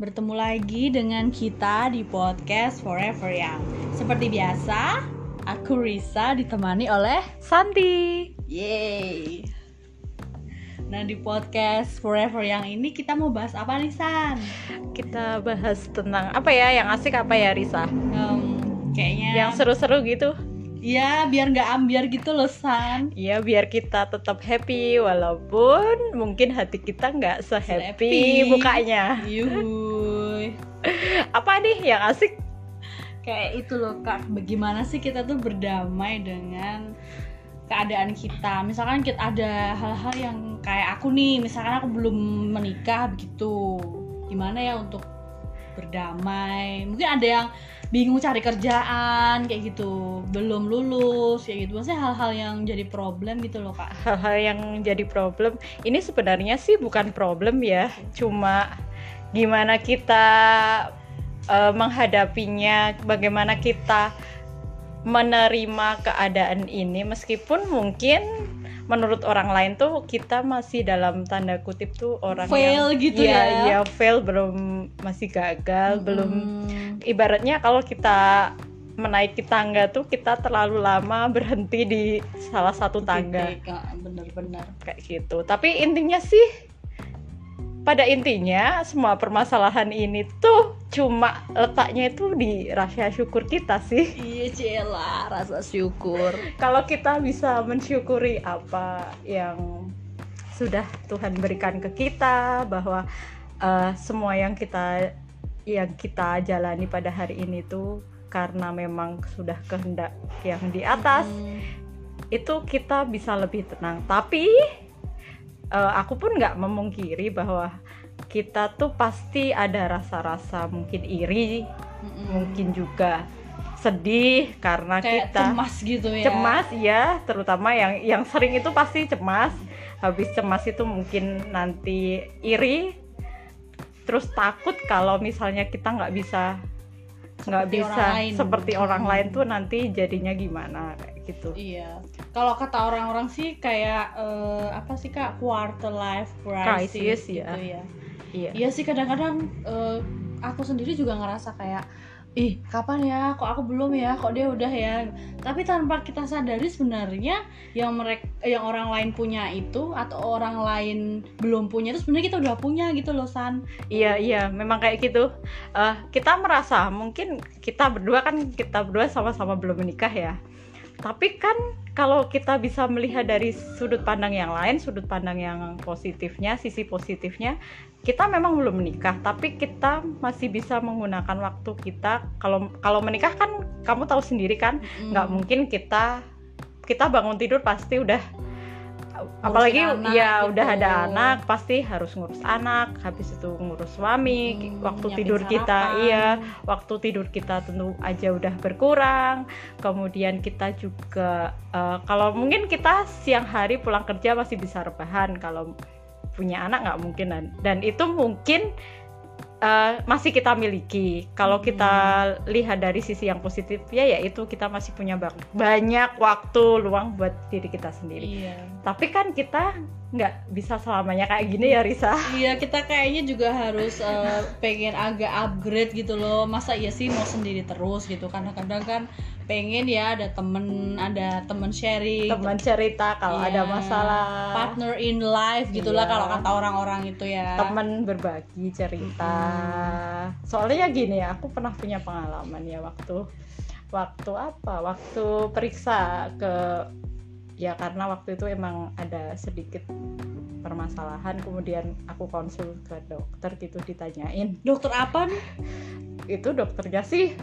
bertemu lagi dengan kita di podcast Forever Young. Seperti biasa, aku Risa ditemani oleh Santi. Yeay. Nah di podcast Forever Young ini kita mau bahas apa nih San? Kita bahas tentang apa ya yang asik apa ya Risa? Um, kayaknya Yang seru-seru gitu. ya biar nggak ambiar gitu loh San. Ya biar kita tetap happy walaupun mungkin hati kita nggak Happy. sehappy mukanya. Yuhuy. Apa nih yang asik? Kayak itu loh kak, bagaimana sih kita tuh berdamai dengan keadaan kita? Misalkan kita ada hal-hal yang kayak aku nih misalkan aku belum menikah begitu. Gimana ya untuk berdamai? Mungkin ada yang bingung cari kerjaan kayak gitu. Belum lulus kayak gitu. Maksudnya hal-hal yang jadi problem gitu loh kak. Hal-hal yang jadi problem. Ini sebenarnya sih bukan problem ya, cuma gimana kita eh, menghadapinya, bagaimana kita menerima keadaan ini meskipun mungkin menurut orang lain tuh kita masih dalam tanda kutip tuh orang Fail yang gitu Iya, ya. iya, fail belum masih gagal belum Hmm, ibaratnya kalau kita menaiki tangga tuh kita terlalu lama berhenti di salah satu tangga Kak. bener-bener kayak gitu. Tapi intinya sih pada intinya semua permasalahan ini tuh cuma letaknya itu di rasa syukur kita sih. iya cila rasa syukur Kalau kita bisa mensyukuri apa yang sudah Tuhan berikan ke kita bahwa eh, semua yang kita yang kita jalani pada hari ini tuh karena memang sudah kehendak yang di atas Hmm. itu kita bisa lebih tenang tapi eh, aku pun nggak memungkiri bahwa kita tuh pasti ada rasa-rasa mungkin iri Mm-mm. mungkin juga sedih karena kayak kita cemas gitu ya cemas ya terutama yang yang sering itu pasti cemas habis cemas itu mungkin nanti iri terus takut kalau misalnya kita nggak bisa nggak bisa orang lain. seperti orang Hmm. lain tuh nanti jadinya gimana gitu Iya. Kalau kata orang-orang sih kayak eh, apa sih kak quarter life crisis, Crisis, gitu ya. ya. iya Iya sih kadang-kadang eh, aku sendiri juga ngerasa kayak ih kapan ya kok aku belum ya kok dia udah ya tapi tanpa kita sadari sebenarnya yang mereka yang orang lain punya itu atau orang lain belum punya itu sebenarnya kita udah punya gitu loh san Iya iya memang kayak gitu. Eh, kita merasa mungkin kita berdua kan kita berdua sama-sama belum menikah ya. Tapi kan kalau kita bisa melihat dari sudut pandang yang lain, sudut pandang yang positifnya, sisi positifnya, kita memang belum menikah, tapi kita masih bisa menggunakan waktu kita. Kalau kalau menikah kan kamu tahu sendiri kan, nggak Hmm. mungkin kita kita bangun tidur pasti udah apalagi anak ya gitu. udah ada anak pasti harus ngurus anak habis itu ngurus suami Hmm, waktu tidur kita sarapan. iya waktu tidur kita tentu aja udah berkurang kemudian kita juga eh, kalau mungkin kita siang hari pulang kerja masih bisa rebahan kalau punya anak nggak mungkin dan, dan itu mungkin eh, masih kita miliki kalau Hmm. kita lihat dari sisi yang positifnya yaitu kita masih punya banyak waktu luang buat diri kita sendiri iya tapi kan kita nggak bisa selamanya kayak gini ya Risa. Iya kita kayaknya juga harus eh, pengen agak upgrade gitu loh. Masa iya sih mau sendiri terus gitu? Kadang-kadang kan pengen ya ada temen ada temen sharing teman cerita kalau Iya, ada masalah. partner in life gitulah Iya. kalau kata orang-orang itu ya. Teman berbagi cerita. Soalnya gini ya aku pernah punya pengalaman ya waktu waktu apa? Waktu periksa ke ya karena waktu itu emang ada sedikit permasalahan kemudian aku konsul ke dokter gitu ditanyain dokter apa nih? Itu dokternya sih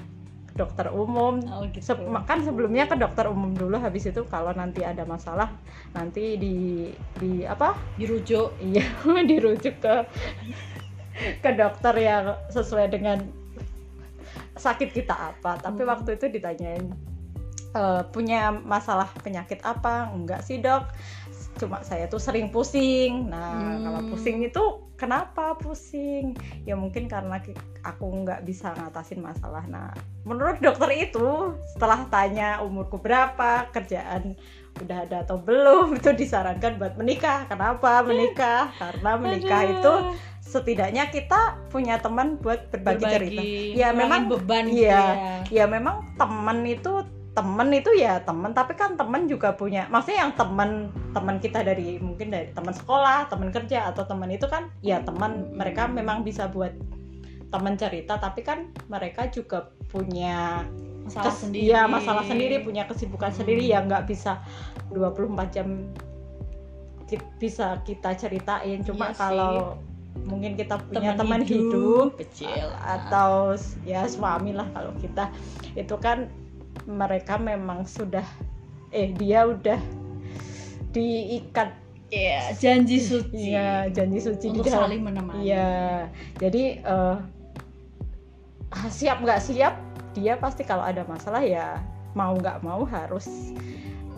dokter umum. Oh gitu. Se- kan sebelumnya ke dokter umum dulu habis itu kalau nanti ada masalah nanti di di apa? Dirujuk. Iya dirujuk ke ke dokter yang sesuai dengan sakit kita apa. Tapi Hmm. waktu itu ditanyain "E, punya masalah penyakit apa enggak sih dok cuma saya tuh sering pusing nah Hmm. kalau pusing itu kenapa pusing ya mungkin karena aku nggak bisa ngatasin masalah nah menurut dokter itu setelah tanya umurku berapa kerjaan udah ada atau belum itu disarankan buat menikah kenapa menikah karena menikah Aduh. itu setidaknya kita punya teman buat berbagi, cerita Ya, memang- beban gitu iya. ya. ya memang temen itu temen itu ya temen tapi kan temen juga punya maksudnya yang temen teman kita dari mungkin dari teman sekolah teman kerja atau teman itu kan ya teman mereka memang bisa buat teman cerita tapi kan mereka juga punya masalah kes- sendiri. ya masalah sendiri punya kesibukan Hmm. sendiri yang nggak bisa 24 jam ki- bisa kita ceritain. Cuma Iya kalau mungkin kita punya Teman teman hidup, hidup, kecil. atau ya suami lah kalau kita. Itu kan mereka memang sudah eh dia udah diikat. Iya, janji suci. Ya janji suci untuk dalam. saling menemani. Iya, jadi ah, siap nggak siap dia pasti kalau ada masalah ya mau nggak mau harus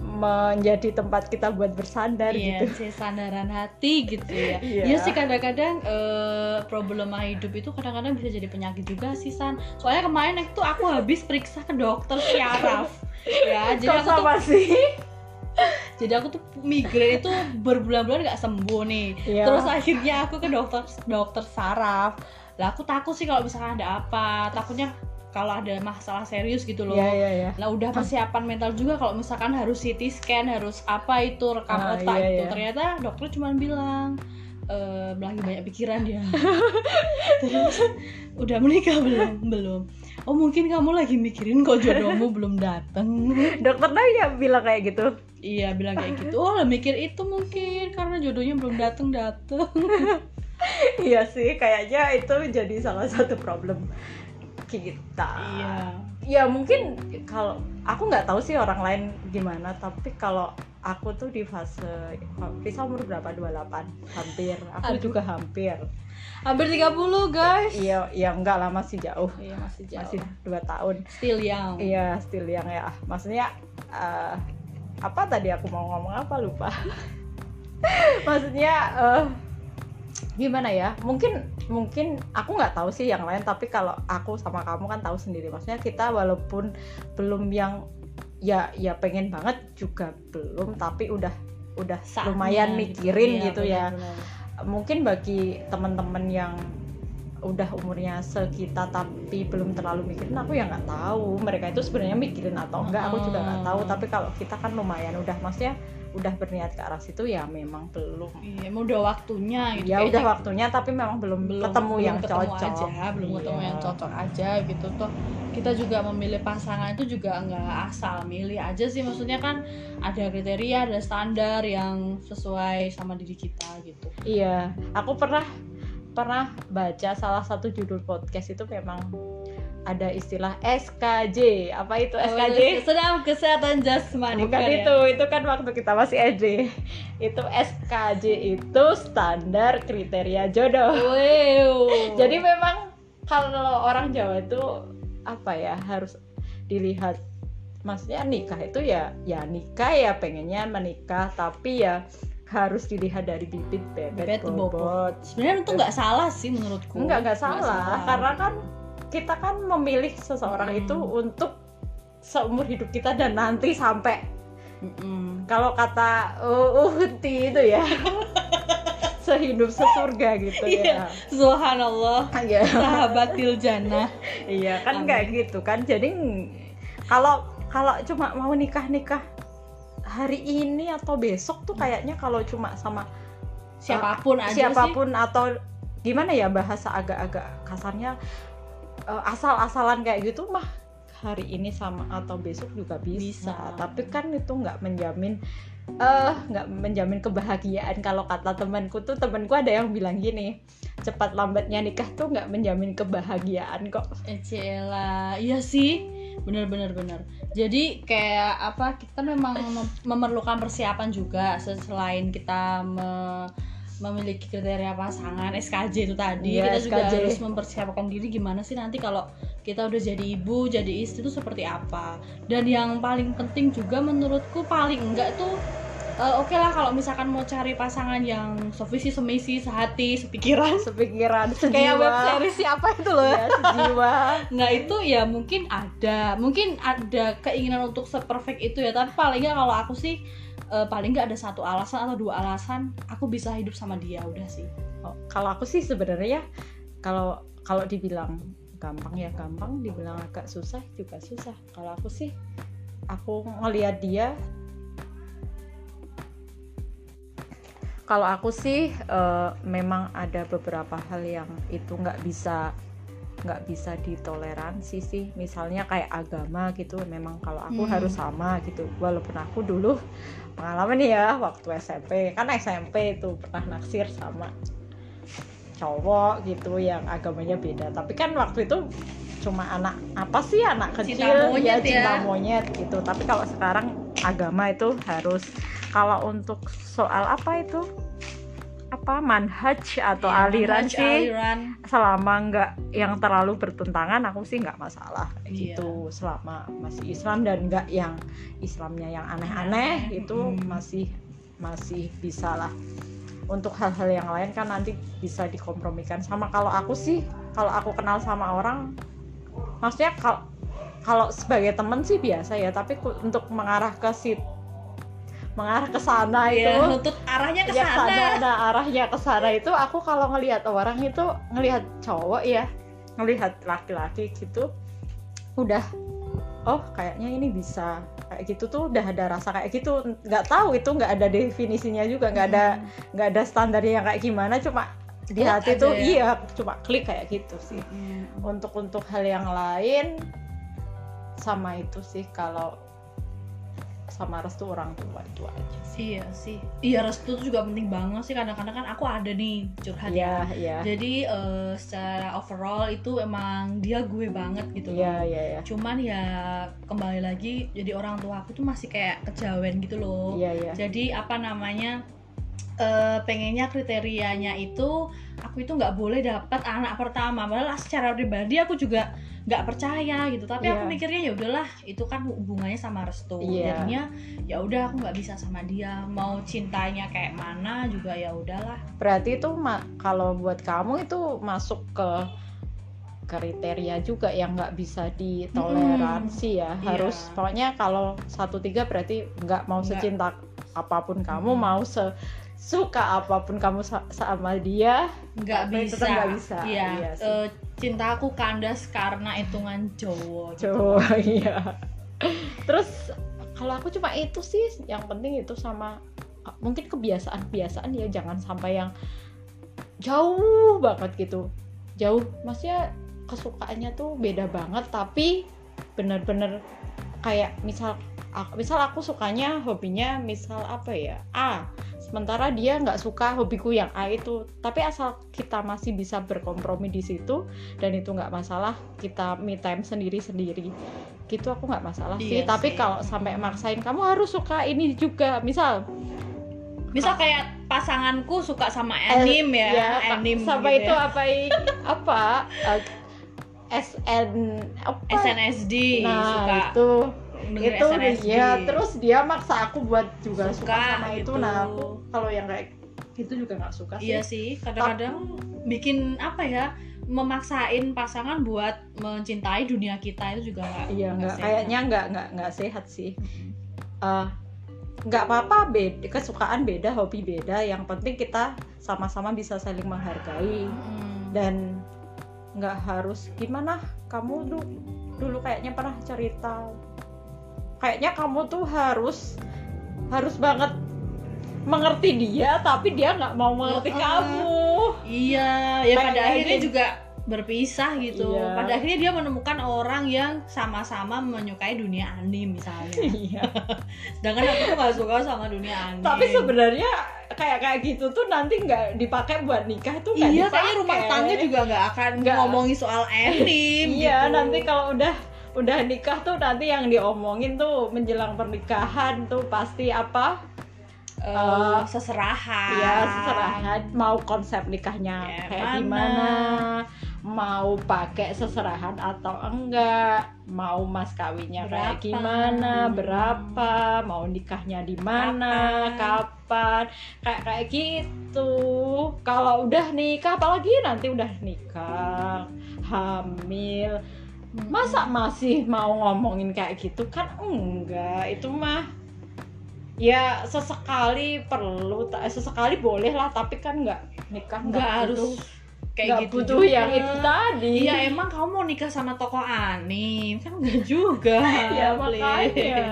menjadi tempat kita buat bersandar Iya, gitu. sih sandaran hati gitu ya. Iya. Iya sih kadang-kadang eh, problema hidup itu kadang-kadang bisa jadi penyakit juga sih San. Soalnya kemarin itu aku habis periksa ke dokter syaraf. ya, jadi Kok aku tuh sama sih? jadi aku tuh migrain itu berbulan-bulan nggak sembuh nih. Iya. Terus akhirnya aku ke dokter dokter saraf. Lah aku takut sih kalau misalkan ada apa, takutnya kalau ada masalah serius gitu loh. Iya iya iya. Nah udah persiapan mental juga kalau misalkan harus CT scan, harus apa itu rekam Ah, otak iya, itu. iya. Ternyata dokter cuma bilang eh lagi banyak pikiran dia. Terus udah menikah belum? Belum. Oh mungkin kamu lagi mikirin kok jodohmu belum dateng. Dokter Naya bilang kayak gitu. iya bilang kayak gitu. Oh lah mikir itu mungkin karena jodohnya belum dateng dateng. iya sih, kayaknya itu jadi salah satu problem kita. iya. ya mungkin kalau aku nggak tahu sih orang lain gimana tapi kalau aku tuh di fase Risa umur berapa 28 hampir aku Aduh. juga hampir Hampir 30 guys. iya ya enggak lah masih jauh Iya masih jauh. masih dua tahun Still young. iya still yang ya maksudnya eh, apa tadi aku mau ngomong apa lupa maksudnya eh, gimana ya mungkin mungkin aku nggak tahu sih yang lain tapi kalau aku sama kamu kan tahu sendiri maksudnya kita walaupun belum yang ya ya pengen banget juga belum tapi udah udah Saatnya lumayan gitu. mikirin Iya, gitu ya benar-benar. mungkin bagi teman-teman yang udah umurnya sekitar tapi belum terlalu mikirin aku ya nggak tahu mereka itu sebenarnya mikirin atau enggak aku juga nggak tahu Oh. tapi kalau kita kan lumayan udah maksudnya udah berniat ke arah situ ya memang belum Iya, emang udah waktunya gitu. ya udah waktunya tapi memang belum, belum ketemu belum yang ketemu cocok aja, belum ketemu Iya. yang cocok aja gitu toh. Kita juga memilih pasangan itu juga nggak asal milih aja sih, maksudnya kan ada kriteria, ada standar yang sesuai sama diri kita gitu. iya aku pernah pernah baca salah satu judul podcast itu memang ada istilah SKJ apa itu SKJ Sedang kesehatan jasmani bukan ya? itu itu kan waktu kita masih SD itu SKJ itu standar kriteria jodoh Wow. jadi memang kalau orang Jawa itu apa ya harus dilihat maksudnya nikah itu ya ya nikah ya pengennya menikah tapi ya harus dilihat dari bibit Bebet bebet, bobot. bobot sebenarnya itu nggak salah sih menurutku. enggak enggak salah karena kan kita kan memilih seseorang Hmm. itu untuk seumur hidup kita dan nanti sampai Mm-mm. kalau kata uh, Uhti itu ya sehidup sesurga gitu Iya. ya Subhanallah. Iya. Sahabatil jannah. iya kan kayak gitu kan jadi kalau kalau cuma mau nikah nikah hari ini atau besok tuh kayaknya kalau cuma sama Siapa pun aja sih. siapa pun atau gimana ya bahasa agak-agak kasarnya eh, asal-asalan kayak gitu mah hari ini sama atau besok juga bisa, Bisa. tapi kan itu nggak menjamin eh nggak menjamin kebahagiaan kalau kata temanku tuh temanku ada yang bilang gini cepat lambatnya nikah tuh nggak menjamin kebahagiaan kok Ecela, iya sih, bener-bener bener. Jadi kayak apa? Kita memang mem- memerlukan persiapan juga se- selain kita me- memiliki kriteria pasangan SKJ itu tadi, Iya, kita juga SKJ. harus mempersiapkan diri gimana sih nanti kalau kita udah jadi ibu, jadi istri itu seperti apa. Dan yang paling penting juga menurutku paling enggak tuh eh, oke lah kalau misalkan mau cari pasangan yang sevisi semisi sehati sepikiran sepikiran kayak web sejiwa. series siapa itu loh ya sejiwa nah itu ya mungkin ada mungkin ada keinginan untuk seperfect itu ya tapi paling kalau aku sih eh, paling nggak ada satu alasan atau dua alasan aku bisa hidup sama dia udah sih. Oh, kalau aku sih sebenarnya kalau kalau dibilang gampang ya gampang dibilang agak susah juga susah. Kalau aku sih aku ngelihat dia kalau aku sih eh, memang ada beberapa hal yang itu nggak bisa nggak bisa ditoleransi sih. Misalnya kayak agama gitu memang kalau aku Hmm. harus sama gitu. Walaupun aku dulu pengalaman ya waktu SMP kan SMP itu pernah naksir sama cowok gitu yang agamanya beda. Tapi kan waktu itu cuma anak apa sih anak Cinta kecil? Monyet cinta ya. monyet gitu. Tapi kalau sekarang agama itu harus kalau untuk soal apa itu apa manhaj atau Iya, aliran manhaj, sih aliran. selama nggak yang terlalu bertentangan aku sih nggak masalah Iya. gitu selama masih Islam dan nggak yang Islamnya yang aneh-aneh Aneh, itu mm. masih masih bisa lah untuk hal-hal yang lain kan nanti bisa dikompromikan sama kalau aku sih kalau aku kenal sama orang maksudnya kalau kalau sebagai temen sih biasa ya tapi untuk mengarah ke sit mengarah ke sana itu. Iya, nutut arahnya ke ya sana. sana nah arahnya ke sana itu aku kalau ngelihat orang itu ngelihat cowok ya ngelihat laki-laki gitu udah oh kayaknya ini bisa kayak gitu tuh udah ada rasa kayak gitu. Nggak tahu itu nggak ada definisinya juga nggak ada nggak ada standarnya yang kayak gimana cuma di Oh, hati tuh ya? iya cuma klik kayak gitu sih. Hmm. untuk untuk hal yang lain sama itu sih kalau sama restu orang tua itu aja sih Iya sih. Iya restu tuh juga penting banget sih. Kadang-kadang kan aku ada nih curhat iya ya. iya Jadi eh, secara overall itu emang dia gue banget gitu. loh. iya iya iya Cuman ya kembali lagi jadi orang tua aku tuh masih kayak kejawen gitu loh. iya iya Jadi apa namanya? eh, pengennya kriterianya itu aku itu nggak boleh dapat anak pertama. Padahal secara pribadi aku juga nggak percaya gitu. Tapi aku Iya. mikirnya ya udahlah, itu kan hubungannya sama restu. Iya. Jadinya ya udah aku nggak bisa sama dia. Mau cintanya kayak mana juga ya udahlah. berarti itu kalau buat kamu itu masuk ke kriteria juga yang nggak bisa ditoleransi ya Iya. harus pokoknya kalau satu tiga berarti nggak mau Nggak. secinta apa pun kamu Mm. mau se suka apa pun kamu sa- sama dia Nggak bisa. tetap nggak bisa. Iya. Iya sih. Eh, cintaku kandas karena hitungan Jawa. gitu. coba iya terus kalau aku cuma itu sih yang penting itu sama mungkin kebiasaan-kebiasaan ya jangan sampai yang jauh banget gitu jauh maksudnya kesukaannya tuh beda banget tapi bener-bener kayak misal aku, misal aku sukanya hobinya misal apa ya A sementara dia nggak suka hobiku yang A itu. Tapi asal kita masih bisa berkompromi di situ dan itu nggak masalah kita me time sendiri-sendiri. Gitu aku nggak masalah sih. Iya tapi sih. kalau sampai maksain kamu harus suka ini juga. Misal Misal kayak pasanganku suka sama anime ya, ya, anime sama gitu itu ya. apa apa? Eh, SN apa? SNSD nah suka. itu itu SNSD. dia terus dia maksa aku buat juga suka, Suka sama itu. Gitu. nah aku kalau yang kayak itu juga nggak suka sih Iya sih, kadang-kadang bikin apa ya memaksain pasangan buat mencintai dunia kita itu juga nggak iya nggak kayaknya nggak nggak nggak sehat sih. Nggak apa-apa beda kesukaan beda hobi beda. Yang penting kita sama-sama bisa saling menghargai. Mm. dan nggak harus gimana? Kamu dulu dulu kayaknya pernah cerita kayaknya kamu tuh harus harus banget mengerti dia tapi dia nggak mau mengerti Heeh. kamu Iya, ya Kayak pada akhirnya gitu. juga berpisah gitu. Iya. Pada akhirnya dia menemukan orang yang sama-sama menyukai dunia anime misalnya. iya Sedangkan aku tuh gak suka sama dunia anime. tapi sebenarnya kayak kayak gitu tuh nanti nggak dipakai buat nikah tuh nggak iya kayaknya rumah tangga juga nggak akan Nggak. ngomongin soal anime. iya gitu. nanti kalau udah udah nikah tuh nanti yang diomongin tuh menjelang pernikahan tuh pasti apa? Eh, seserahan. Iya, seserahan. Mau konsep nikahnya Kayak kayak mana. gimana, mau pakai seserahan atau enggak? Mau mas kawinnya kayak Berapa? gimana? Hmm. berapa? Mau nikahnya di mana? Kapan? Kayak kayak gitu. Kalau udah nikah apalagi nanti udah nikah hamil masa masih mau ngomongin kayak gitu? Kan enggak. Itu mah ya sesekali perlu ta- sesekali boleh lah tapi kan enggak nikah nggak harus kayak nggak gitu butuh juga. yang itu tadi. Iya emang kamu mau nikah sama tokoh anim? Kan enggak juga. Ya makanya.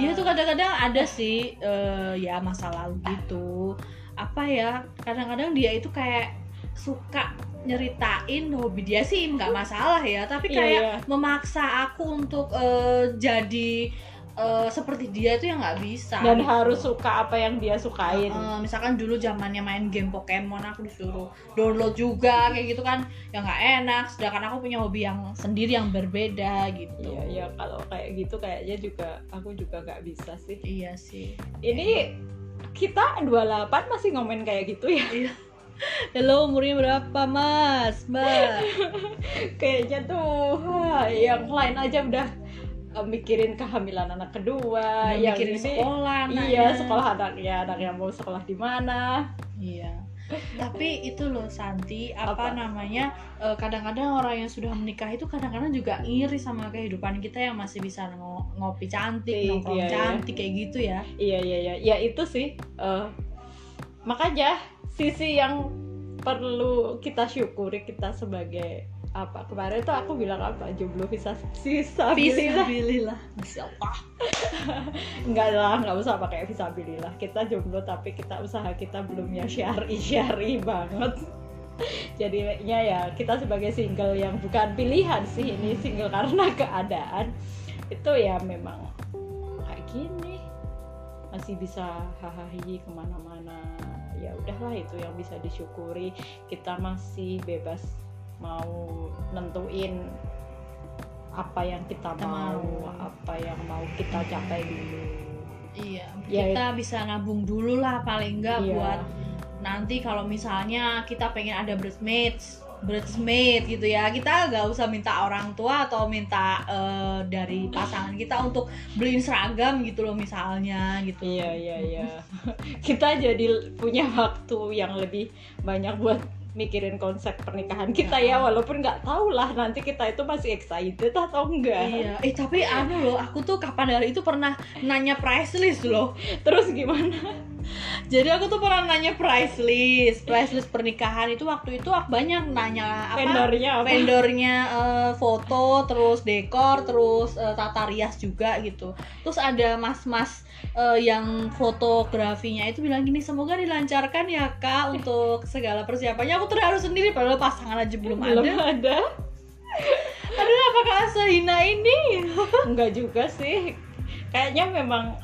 Iya tuh kadang-kadang ada sih eh, ya masa lalu gitu. Apa ya kadang-kadang dia itu kayak suka nyeritain hobi dia sih nggak masalah ya tapi Iya, kayak iya. memaksa aku untuk eh, jadi eh, seperti dia itu yang nggak bisa dan gitu. harus suka apa yang dia sukain Eh, misalkan dulu zamannya main game Pokemon aku disuruh download juga kayak gitu kan yang nggak enak sedangkan aku punya hobi yang sendiri yang berbeda gitu Iya, ya kalau kayak gitu kayaknya juga aku juga nggak bisa sih. iya sih Ini kita 28 masih ngomongin kayak gitu ya. Hello, umurnya berapa, Mas? Mbak. Kayaknya tuh yang lain aja udah eh, mikirin kehamilan anak kedua, Udah yang mikirin ini sekolah, Iya, anaknya. sekolah anaknya, anaknya mau sekolah di mana. Iya. Tapi itu loh Santi, apa, Apa? namanya? eh, Kadang-kadang orang yang sudah menikah itu kadang-kadang juga iri sama kehidupan kita yang masih bisa ngo- ngopi cantik, Iya, nongkrong iya. cantik kayak gitu ya. Iya, iya, iya. Ya itu sih. eh, makanya sisi yang perlu kita syukuri kita sebagai apa kemarin tuh aku bilang apa jomblo bisa sisa Fisabilillah. Masya Allah. Enggak lah, nggak usah pakai visabilillah. Kita jomblo tapi kita usaha kita belum yang syari syari banget. Jadinya ya kita sebagai single yang bukan pilihan sih ini single karena keadaan itu ya memang kayak gini masih bisa hahaha ke mana-mana ya udahlah itu yang bisa disyukuri kita masih bebas mau nentuin apa yang kita Kita mau, mau. apa yang mau kita capai dulu Iya, Ya, kita bisa nabung dulu lah paling enggak Iya. buat nanti kalau misalnya kita pengen ada bridesmaid bridesmaid gitu ya kita nggak usah minta orang tua atau minta eh, dari pasangan kita untuk beliin seragam gitu loh misalnya gitu Iya iya iya. Kita jadi punya waktu yang lebih banyak buat mikirin konsep pernikahan kita ya, walaupun nggak tahu lah nanti kita itu masih excited atau enggak. Iya, eh tapi anu loh, aku tuh kapan hari itu pernah nanya price list loh. Terus gimana? Jadi aku tuh pernah nanya price list, price list pernikahan itu waktu itu aku banyak nanya apa? Vendornya apa? vendornya eh, foto terus dekor terus eh, tata rias juga gitu terus ada mas-mas eh, yang fotografinya itu bilang gini semoga dilancarkan ya kak untuk segala persiapannya. Aku terharu sendiri padahal pasangan aja belum, Belum ada. ada. aduh apakah sehina ini? Enggak juga sih. Kayaknya memang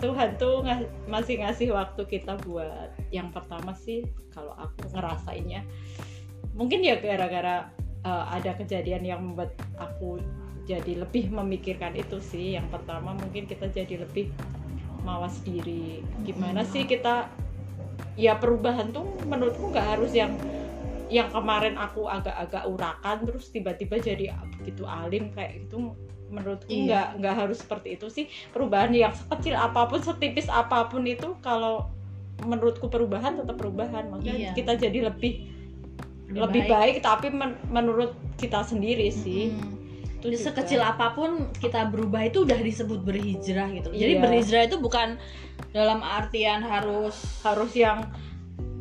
Tuhan tuh ngas- masih ngasih waktu kita buat yang pertama sih kalau aku ngerasainnya. Mungkin ya gara-gara uh, ada kejadian yang membuat aku jadi lebih memikirkan itu sih. Yang pertama mungkin kita jadi lebih mawas diri gimana sih kita ya perubahan tuh menurutku nggak harus yang yang kemarin aku agak-agak urakan terus tiba-tiba jadi begitu alim kayak gitu menurutku Iya. nggak nggak harus seperti itu sih perubahan yang sekecil apa pun setipis apa pun itu kalau menurutku perubahan tetap perubahan makanya Iya. kita jadi lebih Lebih lebih, baik. tapi men- menurut kita sendiri sih Mm. Itu juga. sekecil apa pun kita berubah itu udah disebut berhijrah gitu. Jadi Iya. berhijrah itu bukan dalam artian harus harus yang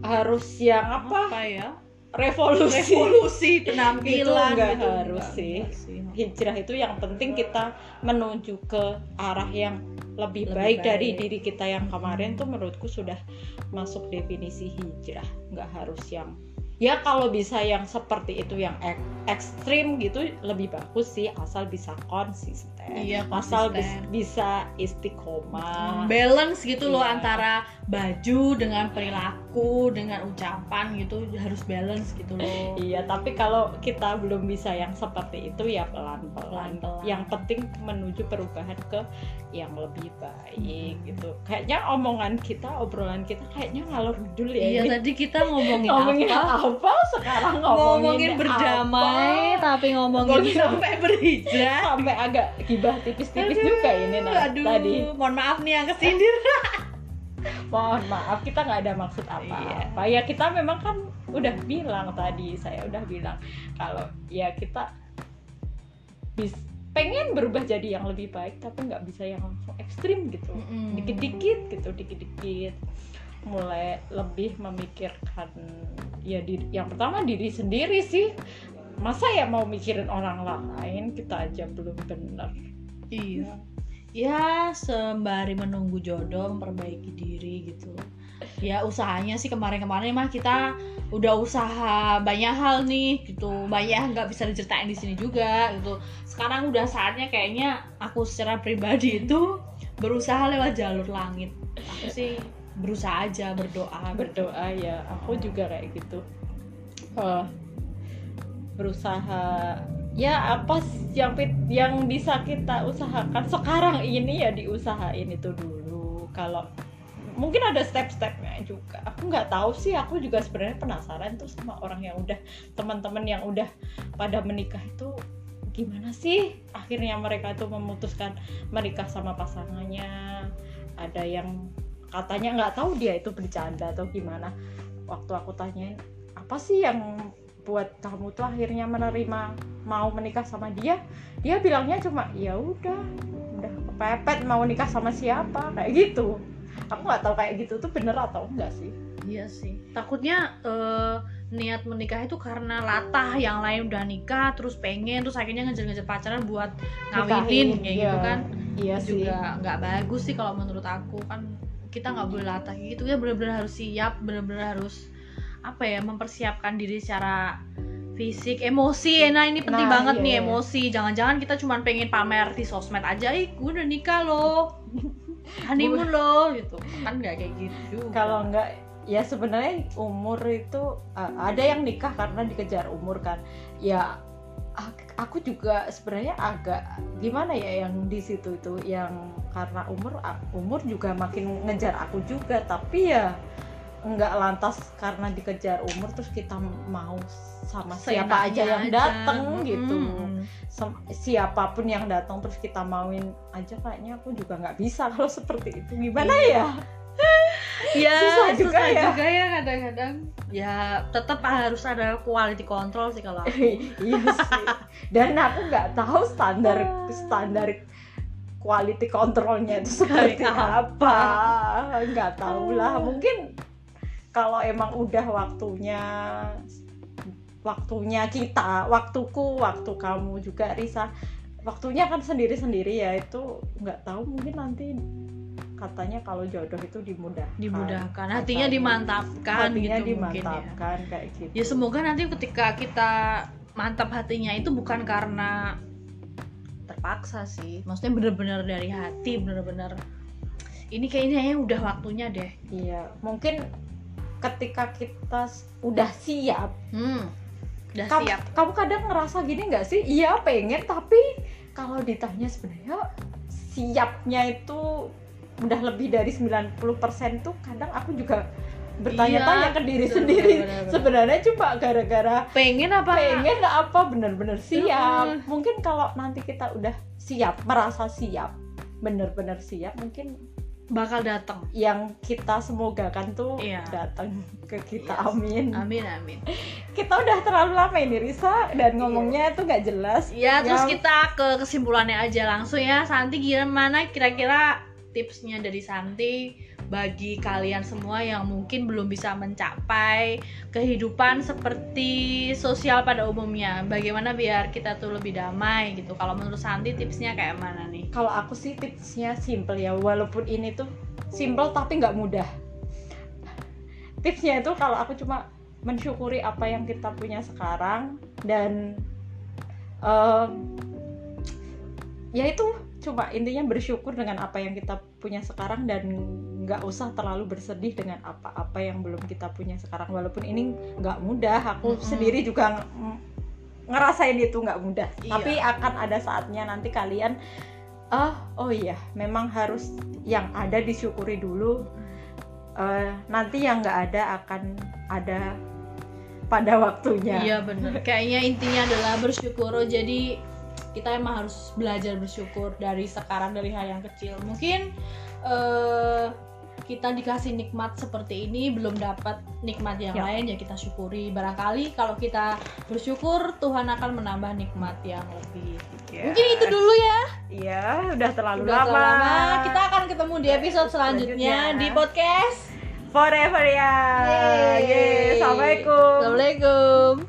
harus yang apa, apa ya? revolusi Revolusi Itu penampilan nggak gitu. harus sih. hijrah itu yang penting kita menuju ke arah yang lebih, Lebih baik, dari baik. diri kita yang kemarin tuh menurutku sudah masuk definisi hijrah nggak harus yang ya kalau bisa yang seperti itu yang ek- ekstrim gitu lebih bagus sih asal bisa konsisten Iya, asal bis- konsisten. bisa istiqomah balance gitu loh Iya. antara baju dengan perilaku dengan ucapan gitu harus balance gitu loh Iya, tapi kalau kita belum bisa yang seperti itu ya pelan-pelan. Pelan-pelan. Yang penting menuju perubahan ke yang lebih baik Hmm. gitu. Kayaknya omongan kita, obrolan kita kayaknya ngalor dul ya. iya tadi kita ngomongin, Ngomongin apa apa sekarang ngomongin, ngomongin, berdamai apa? tapi ngomongin Ngomongin sampai berhijrah sampai agak gibah tipis-tipis juga ini nah, aduh, tadi. mohon maaf nih yang kesindir. Mohon maaf kita nggak ada maksud apa-apa. Ya kita memang kan udah bilang tadi saya udah bilang kalau ya kita bis pengen berubah jadi yang lebih baik tapi nggak bisa yang langsung ekstrim gitu. Dikit-dikit gitu dikit-dikit. Mulai lebih memikirkan ya diri, yang pertama diri sendiri sih masa ya mau mikirin orang lain? Kita aja belum benar iya. Ya. Sembari menunggu jodoh memperbaiki diri gitu. Ya usahanya sih kemarin-kemarin mah kita udah usaha banyak hal nih gitu. Banyak nggak bisa diceritain di sini juga gitu. Sekarang udah saatnya kayaknya aku secara pribadi itu berusaha lewat jalur langit. Aku sih berusaha aja berdoa. Berdoa ya. Aku juga kayak gitu. Eh, berusaha ya apa yang yang bisa kita usahakan? Sekarang ini ya diusahain itu dulu. Kalau mungkin ada step-stepnya juga. Aku nggak tahu sih aku juga sebenarnya penasaran tuh sama orang yang udah teman-teman yang udah pada menikah itu gimana sih? Akhirnya mereka tuh memutuskan menikah sama pasangannya. Ada yang katanya nggak tahu dia itu bercanda atau gimana. Waktu aku tanyain apa sih yang buat kamu tuh akhirnya menerima mau menikah sama dia dia bilangnya cuma ya udah udah kepepet mau nikah sama siapa kayak gitu aku nggak tahu kayak gitu tuh bener atau enggak sih Iya sih. Takutnya eh, niat menikah itu karena latah yang lain udah nikah terus pengen terus akhirnya ngejar-ngejar pacaran buat ngawinin Nikahin, kayak iya. gitu kan. iya sih Juga nggak bagus sih kalau menurut aku kan kita nggak boleh latah gitu ya benar-benar harus siap, benar-benar harus apa ya mempersiapkan diri secara fisik, emosi. Nah, ini penting Nah, banget iya, nih emosi. Jangan-jangan kita cuma pengen pamer di sosmed aja, ih gue udah nikah loh. Honeymoon loh gitu. Kan nggak kayak gitu. kalau enggak ya sebenarnya umur itu uh, ada yang nikah karena dikejar umur kan ya ak- aku juga sebenarnya agak gimana ya yang di situ itu yang karena umur umur juga makin ngejar aku juga tapi ya enggak lantas karena dikejar umur terus kita mau sama siapa aja yang datang gitu. Sem- siapa pun yang datang terus kita mauin aja kayaknya aku juga nggak bisa kalau seperti itu. Gimana ya? Ya Susah juga ya. juga ya kadang-kadang. Ya tetap harus ada quality control sih kalau aku. Iya sih. Dan aku nggak tahu standar standar quality controlnya itu seperti apa? nggak tahu lah. Mungkin kalau emang udah waktunya waktunya kita waktuku waktu kamu juga Risa. Waktunya kan sendiri-sendiri ya itu nggak tahu mungkin nanti katanya kalau jodoh itu dimudahkan. Dimudahkan. Hatinya Katanya. dimantapkan hatinya gitu mungkin ya. dimantapkan kayak gitu. Ya semoga nanti ketika kita mantap hatinya itu bukan karena terpaksa sih. Maksudnya bener-bener dari hati bener-bener ini kayaknya udah waktunya deh. Iya, mungkin ketika kita udah siap, hmm udah kamu, siap kamu kadang ngerasa gini nggak sih? Iya pengen, tapi kalau ditanya sebenarnya siapnya itu udah lebih dari 90% tuh kadang aku juga bertanya-tanya Iya, ke diri betul, sendiri. betul, betul. Sebenarnya cuma gara-gara pengen apa pengen apa bener-bener siap. Mungkin kalau nanti kita udah siap, merasa siap, bener-bener siap, mungkin bakal datang yang kita semogakan tuh Iya. datang ke kita Yes. amin amin amin kita udah terlalu lama ini Risa dan ngomongnya tuh nggak jelas Ya, terus Ya. kita ke kesimpulannya aja langsung ya. Santi gimana kira-kira tipsnya dari Santi bagi kalian semua yang mungkin belum bisa mencapai kehidupan seperti sosial pada umumnya. Bagaimana biar kita tuh lebih damai gitu. Kalau menurut Santi tipsnya kayak mana nih? kalau aku sih tipsnya simple ya walaupun ini tuh simple tapi nggak mudah tipsnya itu kalau aku cuma mensyukuri apa yang kita punya sekarang dan em, ya itu cuma intinya bersyukur dengan apa yang kita punya sekarang dan nggak usah terlalu bersedih dengan apa-apa yang belum kita punya sekarang walaupun ini nggak mudah aku Mm-mm. sendiri juga ng- ngerasain itu nggak mudah Iya. tapi akan ada saatnya nanti kalian ah oh iya memang harus yang ada disyukuri dulu Eh, nanti yang nggak ada akan ada pada waktunya Iya bener. Kayaknya intinya adalah bersyukur. Jadi kita emang harus belajar bersyukur dari sekarang dari hal yang kecil. Mungkin eh, kita dikasih nikmat seperti ini belum dapat nikmat yang Ya. lain ya kita syukuri. Barangkali kalau kita bersyukur Tuhan akan menambah nikmat yang lebih. Yes. Mungkin itu dulu ya. Iya, udah terlalu Udah lama. terlalu lama. Kita akan ketemu di episode selanjutnya Selanjutnya. di podcast. forever ya. Yeay. Yeay. Assalamualaikum. Assalamualaikum.